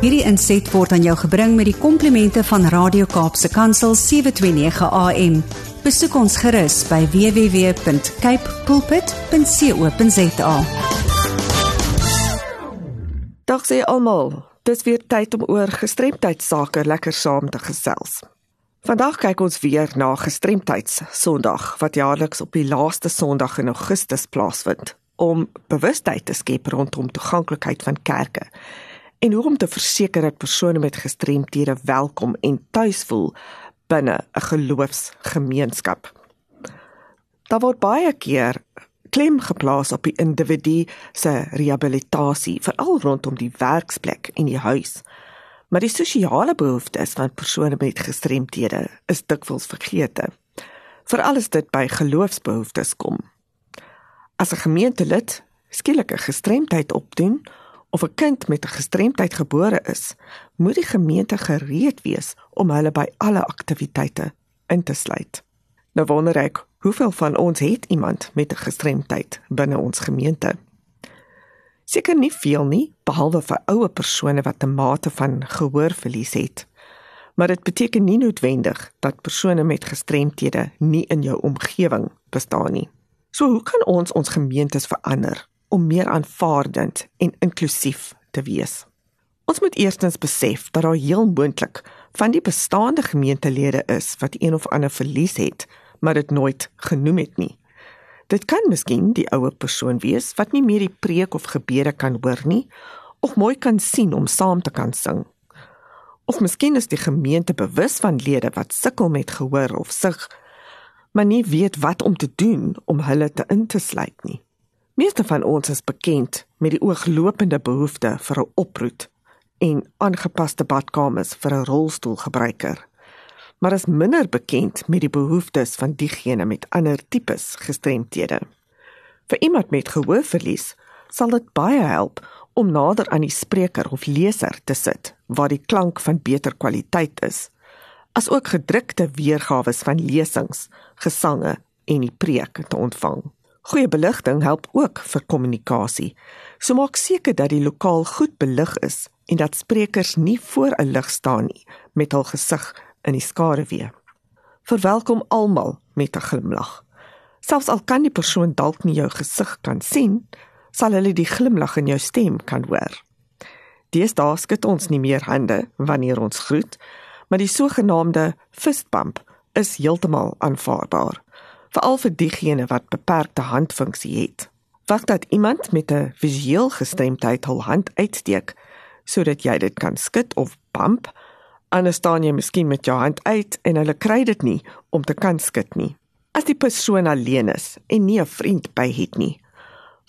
Hierdie inset word aan jou gebring met die komplimente van Radio Kaapse Kansel 729 AM. Besoek ons gerus by www.cape pulpit.co.za. Dag sê almal, dis weer tyd om oor gestremdheidsake lekker saam te gesels. Vandag kyk ons weer na gestremdheids Sondag wat jaarliks op die laaste Sondag in Augustus plaasvind om bewustheid te skep rondom toeganklikheid van kerke en hoe om te verseker dat persone met gestremthede welkom en tuis voel binne 'n geloofsgemeenskap. Daar word baie keer klem geplaas op die individu se rehabilitasie, veral rondom die werksplek en die huis. Maar die sosiale behoeftes van persone met gestremthede is dikwels vergeete. Veral as dit by geloofsbehoeftes kom. As 'n gemeentelid skielik 'n gestremdheid opdoen of 'n kind met 'n gestremdheid gebore is, moet die gemeente gereed wees om hulle by alle aktiwiteite in te sluit. Nou wonder ek, hoeveel van ons het iemand met 'n gestremdheid binne ons gemeente? Seker nie veel nie, behalwe vir ouer persone wat 'n mate van gehoorverlies het. Maar dit beteken nie noodwendig dat persone met gestremthede nie in jou omgewing bestaan nie. So hoe kan ons ons gemeentes verander om meer aanvaardend en inklusief te wees? Ons moet eerstens besef dat daar heel moontlik van die bestaande gemeentelede is wat een of ander verlies het, maar dit nooit genoem het nie. Dit kan miskien die ouer persoon wees wat nie meer die preek of gebede kan hoor nie of mooi kan sien om saam te kan sing. Of miskien is die gemeente bewus van lede wat sukkel met gehoor of sig maar nie weet wat om te doen om hulle te in te sluit nie. Meeste van ons is bekend met die ooglopende behoefte vir 'n oproet en aangepaste badkamers vir 'n rolstoelgebruiker. Maar is minder bekend met die behoeftes van diegene met ander tipes gestremthede. Vir iemand met gehoorverlies sal dit baie help om nader aan die spreker of leser te sit waar die klank van beter kwaliteit is asook gedrukte weergawe van lesings, gesange en die preek te ontvang. Goeie beligting help ook vir kommunikasie. So maak seker dat die lokaal goed belig is en dat sprekers nie voor 'n lig staan nie met hul gesig in die skaduwee. Verwelkom almal met 'n glimlag. Selfs al kan die persoon dalk nie jou gesig kan sien, sal hulle die glimlag in jou stem kan hoor. Deesdae skud ons nie meer hande wanneer ons groet, maar die sogenaamde fist bump is heeltemal aanvaarbaar, veral vir diegene wat beperkte handfunksie het. Wag dat iemand met 'n visueel gestremdheid hul hand uitsteek sodat jy dit kan skud of bump, anders staan jy miskien met jou hand uit en hulle kry dit nie om te kan skud nie. As die persoon alleen is en nie 'n vriend by het nie,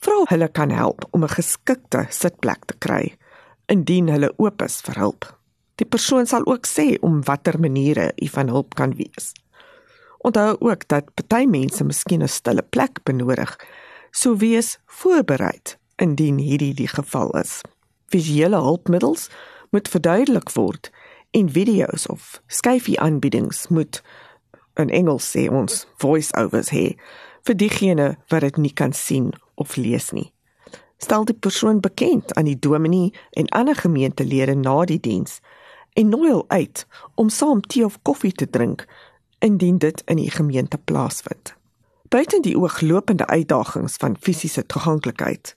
vra hulle kan help om 'n geskikte sitplek te kry indien hulle oop is vir hulp. Die persoon sal ook sê om watter maniere u van hulp kan wees. Onthou ook dat party mense miskien 'n stille plek benodig, so wees voorbereid indien hierdie die geval is. Visuele hulpmiddels moet verduidelik word en video's of skyfie aanbiedings moet in Engels sê ons voice-overs hê vir diegene wat dit nie kan sien of lees nie. Stel die persoon bekend aan die dominee en ander gemeentelede na die diens en nooi hul uit om saam tee of koffie te drink indien dit in die gemeente plaasvind. Buiten die ooglopende uitdagings van fisiese toeganklikheid,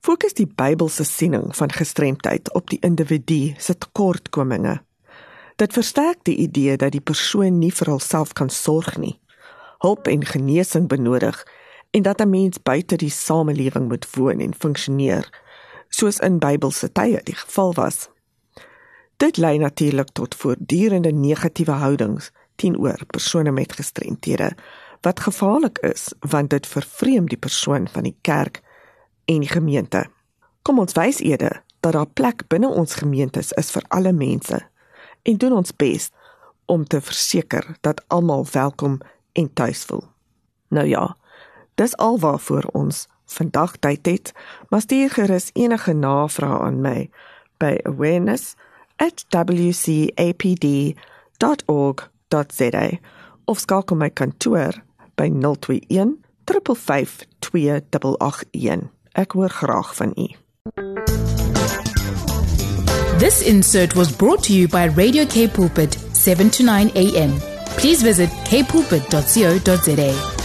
fokus die Bybelse siening van gestremdheid op die individu se tekortkominge. Dit versterk die idee dat die persoon nie vir homself kan sorg nie, hulp en genesing benodig en dat 'n mens buite die samelewing moet woon en funksioneer, soos in Bybelse tye die geval was. Dit lei natuurlik tot voortdurende negatiewe houdings teenoor persone met gestremthede wat gevaarlik is want dit vervreem die persoon van die kerk en die gemeente. Kom ons wys eerder dat daar plek binne ons gemeentes is vir alle mense en doen ons bes om te verseker dat almal welkom en tuis voel. Nou ja, dis alwaarvoor ons vandag tyd het, maar stuur gerus enige navrae aan my by awareness@ wcapd.org.za of skakel my kantoor by 021 352 Ek hoor graag van u. This insert was brought to you by Radio K Pulpit, 7 to 9 a.m. Please visit kpulpit.co.za.